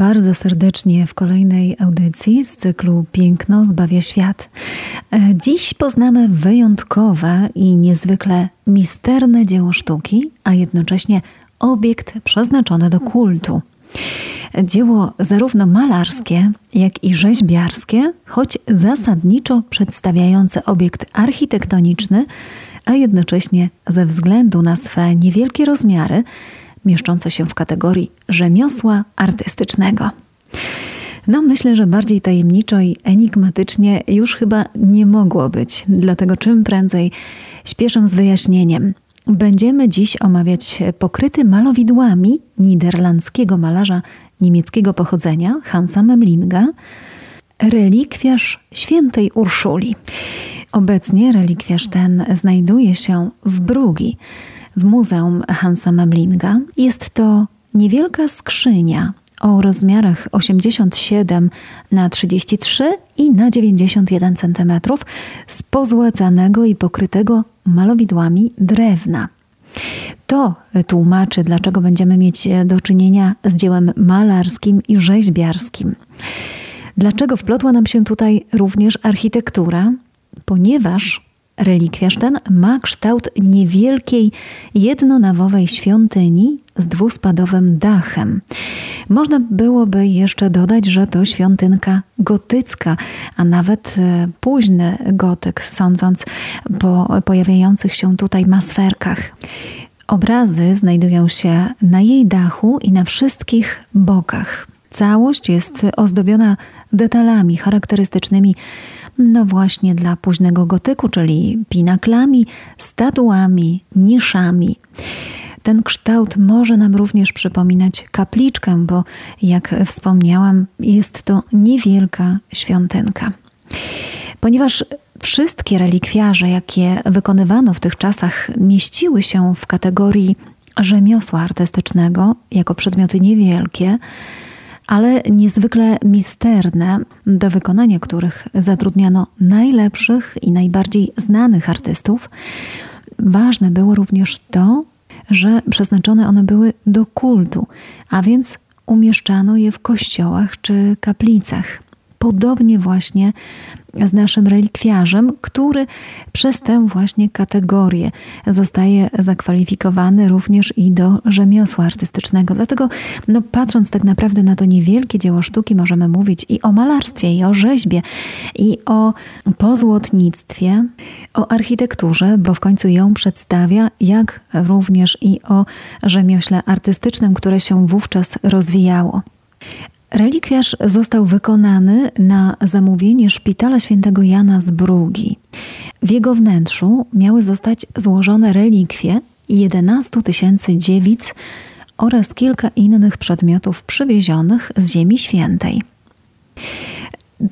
Bardzo serdecznie w kolejnej audycji z cyklu Piękno zbawia świat. E, dziś poznamy wyjątkowe i niezwykle misterne dzieło sztuki, a jednocześnie obiekt przeznaczony do kultu. Dzieło zarówno malarskie, jak i rzeźbiarskie, choć zasadniczo przedstawiające obiekt architektoniczny, a jednocześnie ze względu na swe niewielkie rozmiary, mieszczące się w kategorii rzemiosła artystycznego. No, myślę, że bardziej tajemniczo i enigmatycznie już chyba nie mogło być, dlatego czym prędzej śpieszę z wyjaśnieniem. Będziemy dziś omawiać pokryty malowidłami niderlandzkiego malarza niemieckiego pochodzenia Hansa Memlinga relikwiarz świętej Urszuli. Obecnie relikwiarz ten znajduje się w Brugi, w Muzeum Hansa Memlinga. Jest to niewielka skrzynia o rozmiarach 87 na 33 i na 91 cm z pozłacanego i pokrytego malowidłami drewna. To tłumaczy, dlaczego będziemy mieć do czynienia z dziełem malarskim i rzeźbiarskim. Dlaczego wplotła nam się tutaj również architektura? Ponieważ relikwiarz ten ma kształt niewielkiej, jednonawowej świątyni z dwuspadowym dachem. Można byłoby jeszcze dodać, że to świątynka gotycka, a nawet e, późny gotyk, sądząc po pojawiających się tutaj masferkach. Obrazy znajdują się na jej dachu i na wszystkich bokach. Całość jest ozdobiona detalami charakterystycznymi no właśnie dla późnego gotyku, czyli pinaklami, statuami, niszami. Ten kształt może nam również przypominać kapliczkę, bo jak wspomniałam, jest to niewielka świątynka. Ponieważ wszystkie relikwiarze, jakie wykonywano w tych czasach, mieściły się w kategorii rzemiosła artystycznego jako przedmioty niewielkie, ale niezwykle misterne, do wykonania których zatrudniano najlepszych i najbardziej znanych artystów. Ważne było również to, że przeznaczone one były do kultu, a więc umieszczano je w kościołach czy kaplicach. Podobnie właśnie z naszym relikwiarzem, który przez tę właśnie kategorię zostaje zakwalifikowany również i do rzemiosła artystycznego. Dlatego, no, patrząc tak naprawdę na to niewielkie dzieło sztuki, możemy mówić i o malarstwie, i o rzeźbie, i o pozłotnictwie, o architekturze, bo w końcu ją przedstawia, jak również i o rzemiośle artystycznym, które się wówczas rozwijało. Relikwiarz został wykonany na zamówienie szpitala świętego Jana z Brugi. W jego wnętrzu miały zostać złożone relikwie 11 tysięcy dziewic oraz kilka innych przedmiotów przywiezionych z Ziemi Świętej.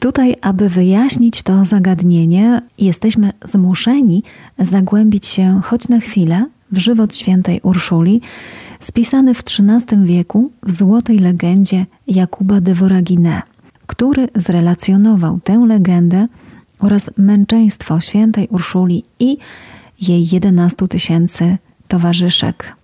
Tutaj, aby wyjaśnić to zagadnienie, jesteśmy zmuszeni zagłębić się choć na chwilę w żywot świętej Urszuli, spisany w XIII wieku w złotej legendzie Jakuba de Voragine, który zrelacjonował tę legendę oraz męczeństwo świętej Urszuli i jej 11 tysięcy towarzyszek.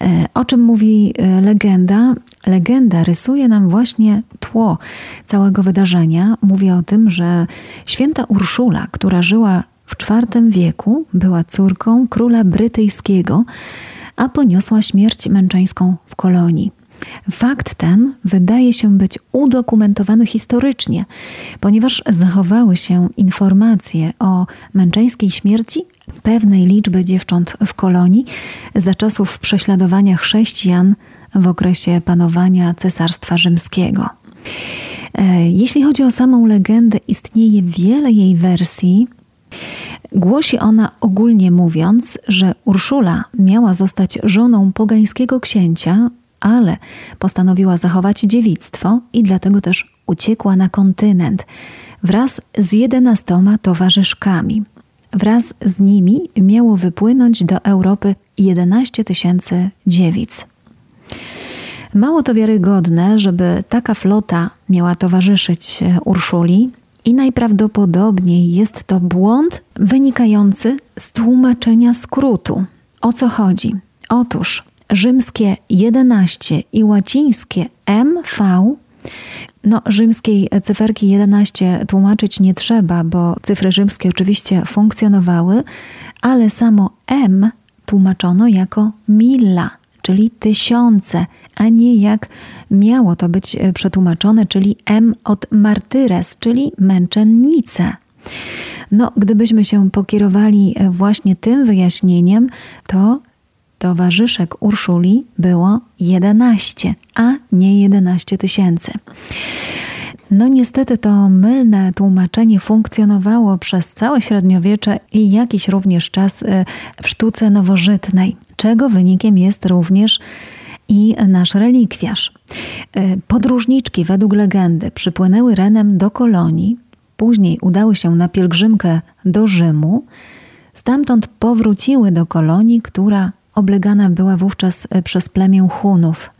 E, o czym mówi e, legenda? Legenda rysuje nam właśnie tło całego wydarzenia. Mówi o tym, że święta Urszula, która żyła w IV wieku, była córką króla brytyjskiego, a poniosła śmierć męczeńską w kolonii. Fakt ten wydaje się być udokumentowany historycznie, ponieważ zachowały się informacje o męczeńskiej śmierci pewnej liczby dziewcząt w kolonii za czasów prześladowania chrześcijan w okresie panowania Cesarstwa Rzymskiego. E, jeśli chodzi o samą legendę, istnieje wiele jej wersji, Głosi ona ogólnie mówiąc, że Urszula miała zostać żoną pogańskiego księcia, ale postanowiła zachować dziewictwo i dlatego też uciekła na kontynent wraz z jedenastoma towarzyszkami. Wraz z nimi miało wypłynąć do Europy 11 tysięcy dziewic. Mało to wiarygodne, żeby taka flota miała towarzyszyć e, Urszuli, i najprawdopodobniej jest to błąd wynikający z tłumaczenia skrótu. O co chodzi? Otóż rzymskie 11 i łacińskie MV no, rzymskiej cyferki 11 tłumaczyć nie trzeba, bo cyfry rzymskie oczywiście funkcjonowały, ale samo M tłumaczono jako milla, czyli tysiące, a nie jak miało to być przetłumaczone, czyli M od martyres, czyli męczennice. No, gdybyśmy się pokierowali właśnie tym wyjaśnieniem, to towarzyszek Urszuli było 11, a nie 11 tysięcy. No niestety to mylne tłumaczenie funkcjonowało przez całe średniowiecze i jakiś również czas y, w sztuce nowożytnej, czego wynikiem jest również i nasz relikwiarz. Y, podróżniczki według legendy przypłynęły Renem do kolonii, później udały się na pielgrzymkę do Rzymu, stamtąd powróciły do kolonii, która oblegana była wówczas e, przez plemię Hunów.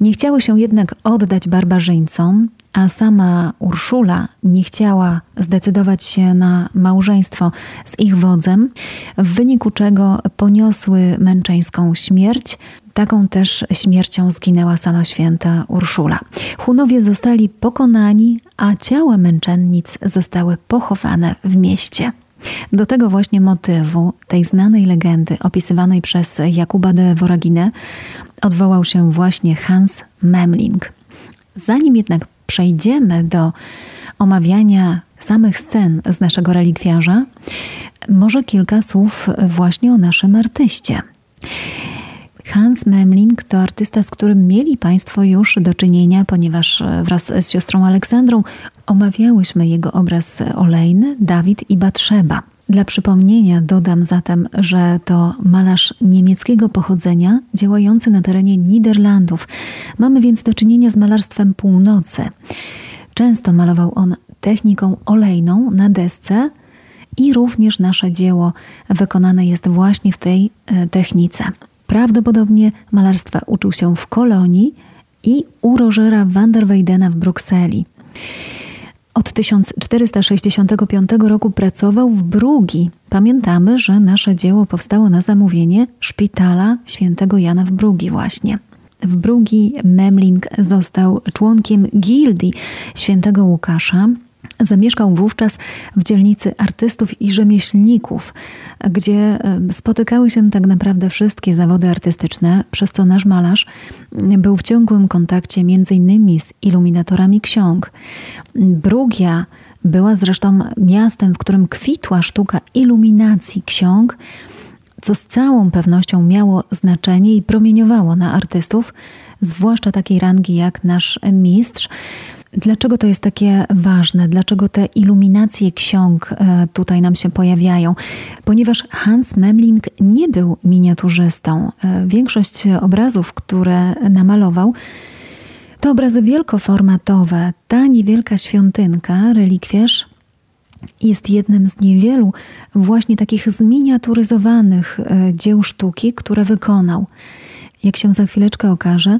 Nie chciały się jednak oddać barbarzyńcom, a sama Urszula nie chciała zdecydować się na małżeństwo z ich wodzem, w wyniku czego poniosły męczeńską śmierć. Taką też śmiercią zginęła sama święta Urszula. Hunowie zostali pokonani, a ciała męczennic zostały pochowane w mieście. Do tego właśnie motywu, tej znanej legendy opisywanej przez Jakuba de Voraginę, odwołał się właśnie Hans Memling. Zanim jednak przejdziemy do omawiania samych scen z naszego relikwiarza, może kilka słów właśnie o naszym artyście. Hans Memling to artysta, z którym mieli Państwo już do czynienia, ponieważ wraz z siostrą Aleksandrą omawiałyśmy jego obraz olejny Dawid i Batrzeba. Dla przypomnienia dodam zatem, że to malarz niemieckiego pochodzenia, działający na terenie Niderlandów. Mamy więc do czynienia z malarstwem północy. Często malował on techniką olejną na desce i również nasze dzieło wykonane jest właśnie w tej e, technice. Prawdopodobnie malarstwa uczył się w Kolonii i u Rogera van der Weydena w Brukseli. Od 1465 roku pracował w Brugi. Pamiętamy, że nasze dzieło powstało na zamówienie szpitala świętego Jana w Brugi właśnie. W Brugi Memling został członkiem gildii świętego Łukasza, Zamieszkał wówczas w dzielnicy artystów i rzemieślników, gdzie spotykały się tak naprawdę wszystkie zawody artystyczne, przez co nasz malarz był w ciągłym kontakcie m.in. z iluminatorami ksiąg. Brugia była zresztą miastem, w którym kwitła sztuka iluminacji ksiąg, co z całą pewnością miało znaczenie i promieniowało na artystów, zwłaszcza takiej rangi jak nasz mistrz. Dlaczego to jest takie ważne? Dlaczego te iluminacje ksiąg e, tutaj nam się pojawiają? Ponieważ Hans Memling nie był miniaturzystą. E, większość obrazów, które namalował, to obrazy wielkoformatowe. Ta niewielka świątynka, relikwiarz, jest jednym z niewielu właśnie takich zminiaturyzowanych e, dzieł sztuki, które wykonał. Jak się za chwileczkę okaże,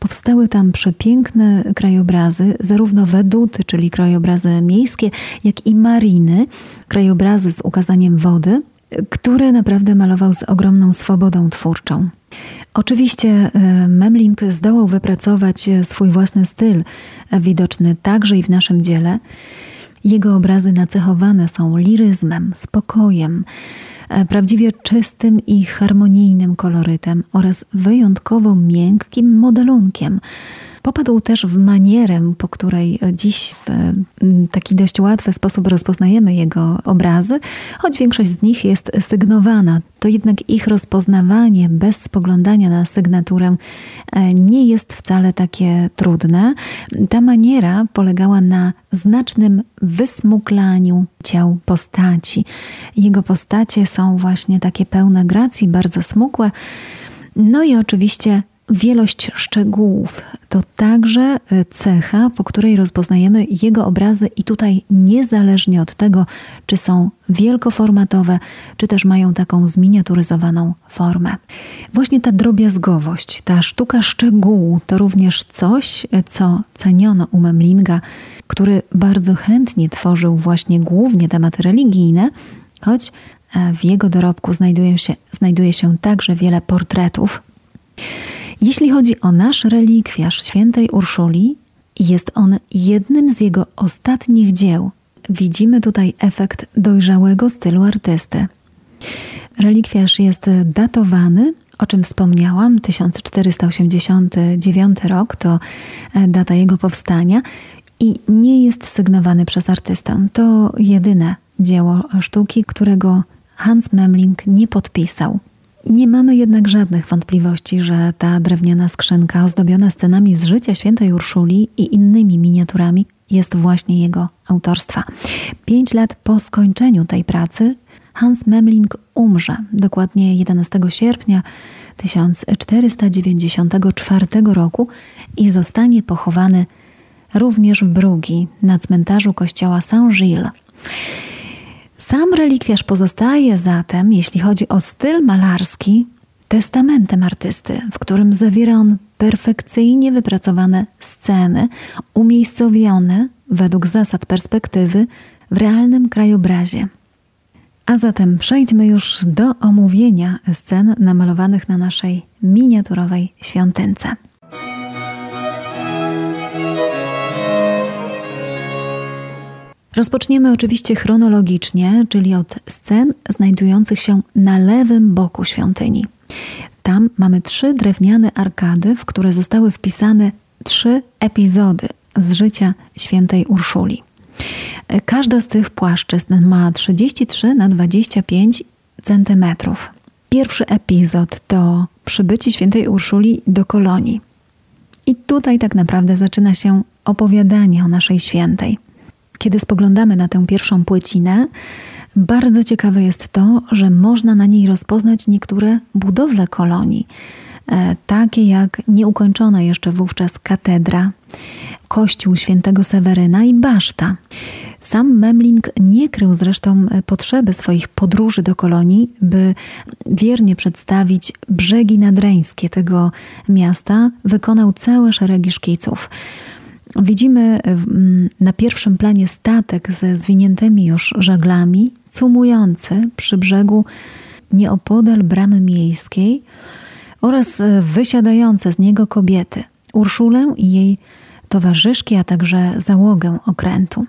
powstały tam przepiękne krajobrazy, zarówno weduty, czyli krajobrazy miejskie, jak i mariny, krajobrazy z ukazaniem wody, które naprawdę malował z ogromną swobodą twórczą. Oczywiście e, Memling zdołał wypracować swój własny styl, widoczny także i w naszym dziele. Jego obrazy nacechowane są liryzmem, spokojem, E, prawdziwie czystym i harmonijnym kolorytem oraz wyjątkowo miękkim modelunkiem. Popadł też w manierę, po której dziś w taki dość łatwy sposób rozpoznajemy jego obrazy, choć większość z nich jest sygnowana. To jednak ich rozpoznawanie bez spoglądania na sygnaturę e, nie jest wcale takie trudne. Ta maniera polegała na znacznym wysmuklaniu ciał postaci. Jego postacie są właśnie takie pełne gracji, bardzo smukłe. No i oczywiście wielość szczegółów to także e, cecha, po której rozpoznajemy jego obrazy, i tutaj niezależnie od tego, czy są wielkoformatowe, czy też mają taką zminiaturyzowaną formę. Właśnie ta drobiazgowość, ta sztuka szczegółu to również coś, e, co ceniono u Memlinga, który bardzo chętnie tworzył właśnie głównie tematy religijne, choć e, w jego dorobku znajduje się, znajduje się także wiele portretów. Jeśli chodzi o nasz relikwiarz świętej Urszuli, jest on jednym z jego ostatnich dzieł. Widzimy tutaj efekt dojrzałego stylu artysty. Relikwiarz jest datowany, o czym wspomniałam, 1489 rok to e, data jego powstania i nie jest sygnowany przez artystę. To jedyne dzieło sztuki, którego Hans Memling nie podpisał. Nie mamy jednak żadnych wątpliwości, że ta drewniana skrzynka ozdobiona scenami z życia świętej Urszuli i innymi miniaturami jest właśnie jego autorstwa. Pięć lat po skończeniu tej pracy Hans Memling umrze, dokładnie 11 sierpnia 1494 roku i zostanie pochowany również w Brugi na cmentarzu kościoła Saint-Gilles. Sam relikwiarz pozostaje zatem, jeśli chodzi o styl malarski, testamentem artysty, w którym zawiera on perfekcyjnie wypracowane sceny, umiejscowione według zasad perspektywy w realnym krajobrazie. A zatem przejdźmy już do omówienia scen namalowanych na naszej miniaturowej świątynce. Rozpoczniemy oczywiście chronologicznie, czyli od scen znajdujących się na lewym boku świątyni. Tam mamy trzy drewniane arkady, w które zostały wpisane trzy epizody z życia świętej Urszuli. Każda z tych płaszczyzn ma 33 na 25 centymetrów. Pierwszy epizod to przybycie świętej Urszuli do kolonii. I tutaj tak naprawdę zaczyna się opowiadanie o naszej świętej. Kiedy spoglądamy na tę pierwszą płycinę, bardzo ciekawe jest to, że można na niej rozpoznać niektóre budowle kolonii, e, takie jak nieukończona jeszcze wówczas katedra, kościół świętego Seweryna i baszta. Sam Memling nie krył zresztą potrzeby swoich podróży do kolonii, by wiernie przedstawić brzegi nadreńskie tego miasta, wykonał całe szeregi szkiców. Widzimy na pierwszym planie statek ze zwiniętymi już żaglami, cumujący przy brzegu nieopodal bramy miejskiej oraz e, wysiadające z niego kobiety, Urszulę i jej towarzyszki, a także załogę okrętu.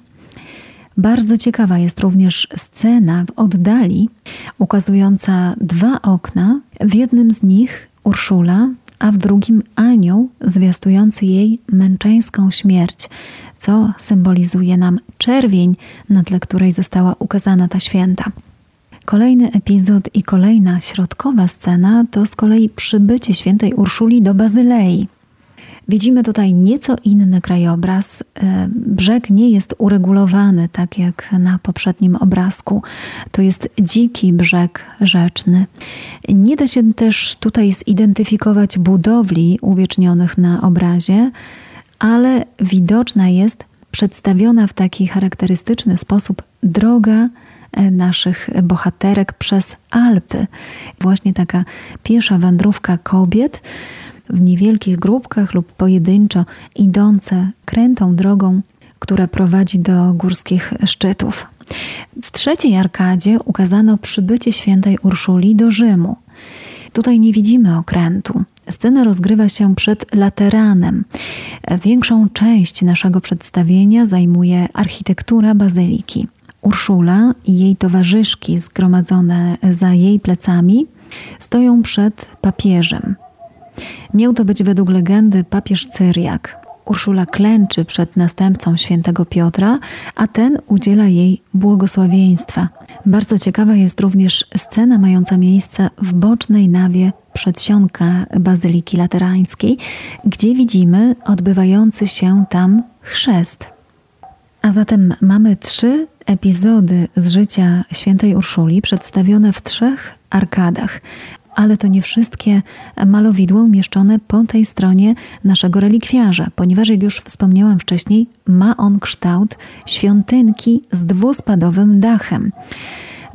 Bardzo ciekawa jest również scena w oddali ukazująca dwa okna. W jednym z nich Urszula a w drugim anioł zwiastujący jej męczeńską śmierć, co symbolizuje nam czerwień, na tle której została ukazana ta święta. Kolejny epizod i kolejna środkowa scena to z kolei przybycie świętej Urszuli do Bazylei. Widzimy tutaj nieco inny krajobraz. E, brzeg nie jest uregulowany tak jak na poprzednim obrazku. To jest dziki brzeg rzeczny. Nie da się też tutaj zidentyfikować budowli uwiecznionych na obrazie, ale widoczna jest przedstawiona w taki charakterystyczny sposób droga e, naszych bohaterek przez Alpy. Właśnie taka piesza wędrówka kobiet w niewielkich grupkach lub pojedynczo idące krętą drogą, która prowadzi do górskich szczytów. W trzeciej arkadzie ukazano przybycie świętej Urszuli do Rzymu. Tutaj nie widzimy okrętu. Scena rozgrywa się przed Lateranem. Większą część naszego przedstawienia zajmuje architektura bazyliki. Urszula i jej towarzyszki zgromadzone za jej plecami stoją przed papieżem. Miał to być według legendy papież Cyriak. Urszula klęczy przed następcą świętego Piotra, a ten udziela jej błogosławieństwa. Bardzo ciekawa jest również scena mająca miejsce w bocznej nawie przedsionka Bazyliki Laterańskiej, gdzie widzimy odbywający się tam chrzest. A zatem mamy trzy epizody z życia świętej Urszuli przedstawione w trzech arkadach. Ale to nie wszystkie malowidła umieszczone po tej stronie naszego relikwiarza, ponieważ jak już wspomniałam wcześniej, ma on kształt świątynki z dwuspadowym dachem.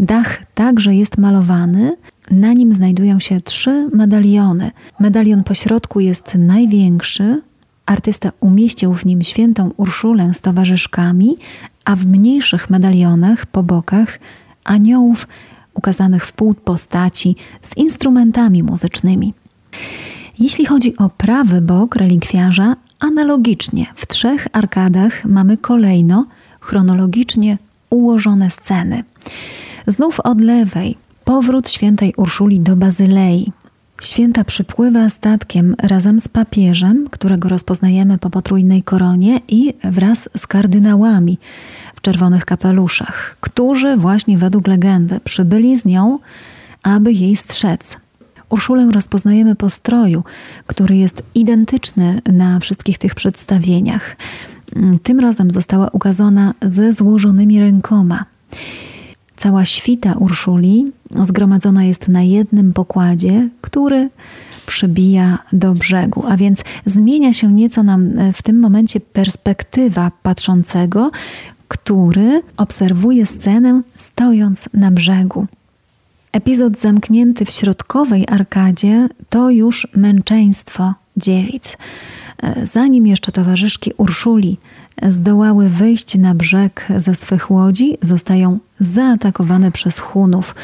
Dach także jest malowany, na nim znajdują się trzy medaliony. Medalion po środku jest największy. Artysta umieścił w nim świętą Urszulę z towarzyszkami, a w mniejszych medalionach po bokach aniołów ukazanych w pół postaci z instrumentami muzycznymi. Jeśli chodzi o prawy bok relikwiarza, analogicznie w trzech arkadach mamy kolejno chronologicznie ułożone sceny. Znów od lewej powrót świętej Urszuli do Bazylei. Święta przypływa statkiem razem z papieżem, którego rozpoznajemy po potrójnej koronie i wraz z kardynałami w czerwonych kapeluszach, którzy właśnie według legendy przybyli z nią, aby jej strzec. Urszulę rozpoznajemy po stroju, który jest identyczny na wszystkich tych przedstawieniach. Tym razem została ukazana ze złożonymi rękoma. Cała świta Urszuli zgromadzona jest na jednym pokładzie, który przybija do brzegu, a więc zmienia się nieco nam w tym momencie perspektywa patrzącego, który obserwuje scenę stojąc na brzegu. Epizod zamknięty w środkowej arkadzie to już męczeństwo dziewic. Zanim jeszcze towarzyszki Urszuli zdołały wyjść na brzeg ze swych łodzi, zostają zaatakowane przez Hunów.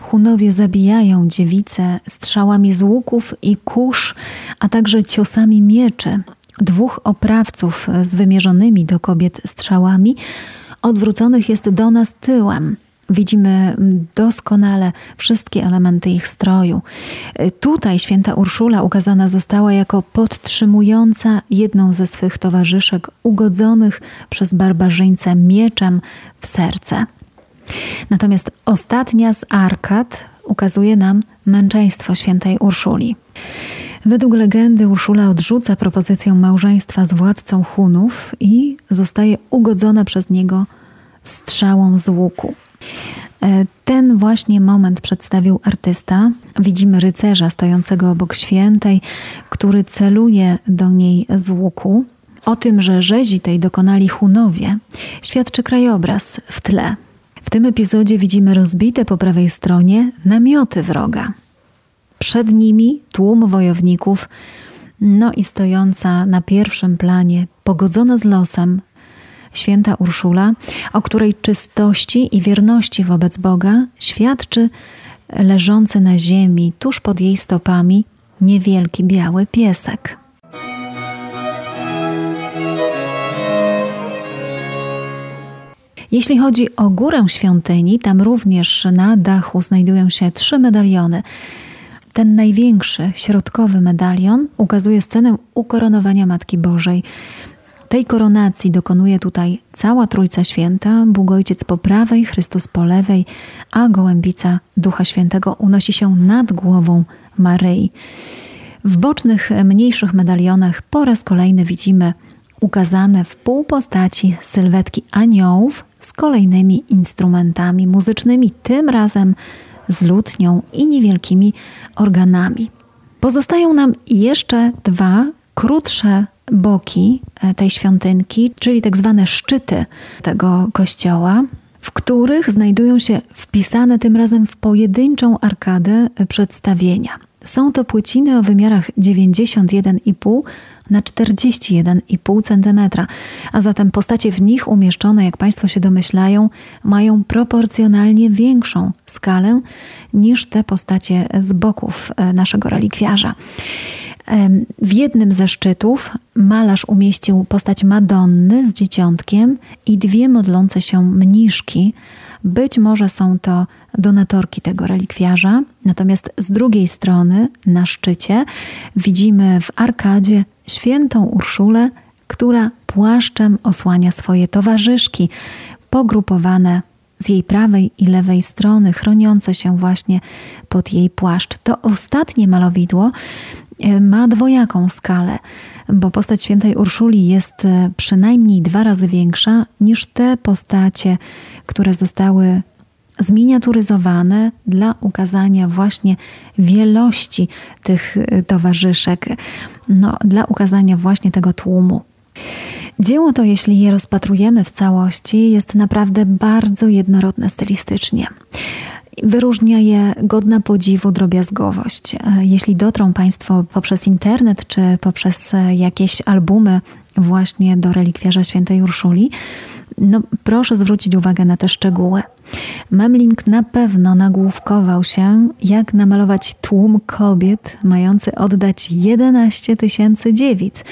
Hunowie zabijają dziewice strzałami z łuków i kusz, a także ciosami mieczy. Dwóch oprawców z wymierzonymi do kobiet strzałami odwróconych jest do nas tyłem. Widzimy doskonale wszystkie elementy ich stroju. Tutaj święta Urszula ukazana została jako podtrzymująca jedną ze swych towarzyszek ugodzonych przez barbarzyńcę mieczem w serce. Natomiast ostatnia z arkad ukazuje nam męczeństwo świętej Urszuli. Według legendy Urszula odrzuca propozycję małżeństwa z władcą Hunów i zostaje ugodzona przez niego strzałą z łuku. E, ten właśnie moment przedstawił artysta. Widzimy rycerza stojącego obok świętej, który celuje do niej z łuku. O tym, że rzezi tej dokonali Hunowie, świadczy krajobraz w tle. W tym epizodzie widzimy rozbite po prawej stronie namioty wroga. Przed nimi tłum wojowników, no i stojąca na pierwszym planie, pogodzona z losem, święta Urszula, o której czystości i wierności wobec Boga świadczy leżący na ziemi tuż pod jej stopami niewielki biały piesek. Jeśli chodzi o górę świątyni, tam również na dachu znajdują się trzy medaliony. Ten największy, środkowy medalion ukazuje scenę ukoronowania Matki Bożej. Tej koronacji dokonuje tutaj cała Trójca Święta, Bóg Ojciec po prawej, Chrystus po lewej, a gołębica Ducha Świętego unosi się nad głową Maryi. W bocznych, mniejszych medalionach po raz kolejny widzimy ukazane w pół postaci sylwetki aniołów z kolejnymi instrumentami muzycznymi, tym razem z lutnią i niewielkimi organami. Pozostają nam jeszcze dwa krótsze boki e, tej świątynki, czyli tak zwane szczyty tego kościoła, w których znajdują się wpisane tym razem w pojedynczą arkadę przedstawienia. Są to płyciny o wymiarach 91,5 na 41,5 cm, a zatem postacie w nich umieszczone, jak Państwo się domyślają, mają proporcjonalnie większą skalę niż te postacie z boków e, naszego relikwiarza. W jednym ze szczytów malarz umieścił postać Madonny z dzieciątkiem i dwie modlące się mniszki. Być może są to donatorki tego relikwiarza, natomiast z drugiej strony, na szczycie, widzimy w arkadzie świętą Urszulę, która płaszczem osłania swoje towarzyszki, pogrupowane z jej prawej i lewej strony, chroniące się właśnie pod jej płaszcz. To ostatnie malowidło ma dwojaką skalę, bo postać świętej Urszuli jest e, przynajmniej dwa razy większa niż te postacie, które zostały zminiaturyzowane dla ukazania właśnie wielości tych y, towarzyszek, no, dla ukazania właśnie tego tłumu. Dzieło to, jeśli je rozpatrujemy w całości, jest naprawdę bardzo jednorodne stylistycznie. Wyróżnia je godna podziwu drobiazgowość. Jeśli dotrą Państwo poprzez internet czy poprzez jakieś albumy właśnie do relikwiarza świętej Urszuli, no proszę zwrócić uwagę na te szczegóły. Memling na pewno nagłówkował się, jak namalować tłum kobiet mający oddać 11 tysięcy dziewic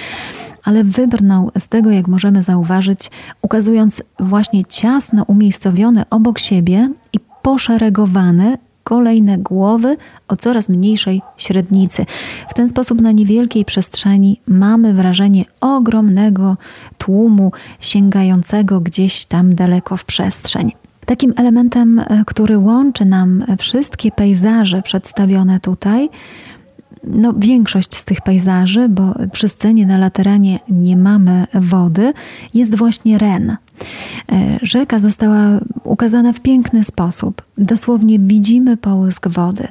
ale wybrnął z tego, jak możemy zauważyć, ukazując właśnie ciasno umiejscowione obok siebie i poszeregowane kolejne głowy o coraz mniejszej średnicy. W ten sposób na niewielkiej przestrzeni mamy wrażenie ogromnego tłumu sięgającego gdzieś tam daleko w przestrzeń. Takim elementem, e, który łączy nam wszystkie pejzaże przedstawione tutaj, no, większość z tych pejzaży, bo przy scenie na Lateranie nie mamy wody, jest właśnie Ren. E, rzeka została ukazana w piękny sposób. Dosłownie widzimy połysk wody.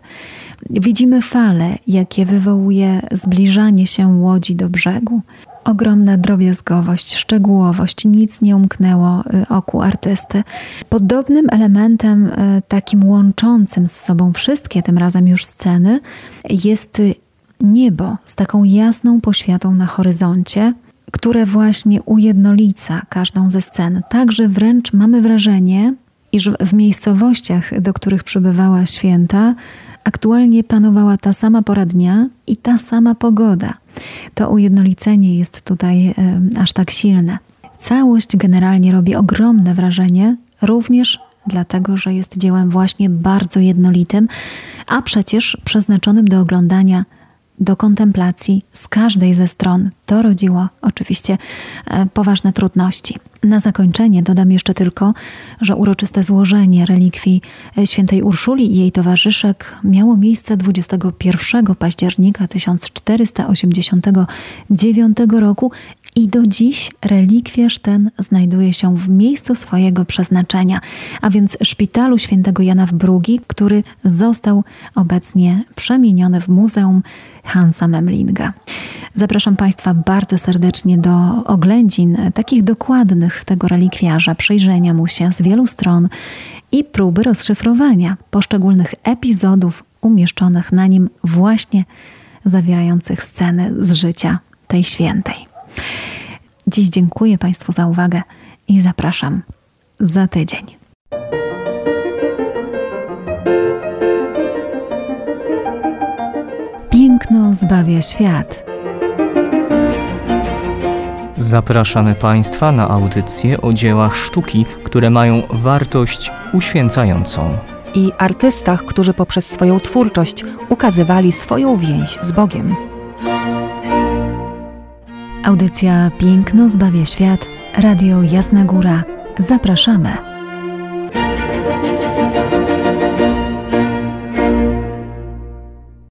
Widzimy fale, jakie wywołuje zbliżanie się łodzi do brzegu. Ogromna drobiazgowość, szczegółowość, nic nie umknęło y, oku artysty. Podobnym elementem, y, takim łączącym z sobą wszystkie tym razem już sceny, jest niebo z taką jasną poświatą na horyzoncie, które właśnie ujednolica każdą ze scen. Także wręcz mamy wrażenie, iż w miejscowościach, do których przybywała święta, aktualnie panowała ta sama pora dnia i ta sama pogoda. To ujednolicenie jest tutaj aż tak silne. Całość generalnie robi ogromne wrażenie, również dlatego, że jest dziełem właśnie bardzo jednolitym, a przecież przeznaczonym do oglądania do kontemplacji z każdej ze stron. To rodziło oczywiście e, poważne trudności. Na zakończenie dodam jeszcze tylko, że uroczyste złożenie relikwii e, świętej Urszuli i jej towarzyszek miało miejsce 21 października 1489 roku i do dziś relikwiarz ten znajduje się w miejscu swojego przeznaczenia, a więc szpitalu świętego Jana w Brugi, który został obecnie przemieniony w Muzeum Hansa Memlinga. Zapraszam Państwa bardzo serdecznie do oględzin takich dokładnych tego relikwiarza, przyjrzenia mu się z wielu stron i próby rozszyfrowania poszczególnych epizodów umieszczonych na nim właśnie zawierających sceny z życia tej świętej. Dziś dziękuję Państwu za uwagę i zapraszam za tydzień. Piękno zbawia świat. Zapraszamy Państwa na audycje o dziełach sztuki, które mają wartość uświęcającą. I artystach, którzy poprzez swoją twórczość ukazywali swoją więź z Bogiem. Audycja Piękno zbawia świat. Radio Jasna Góra. Zapraszamy.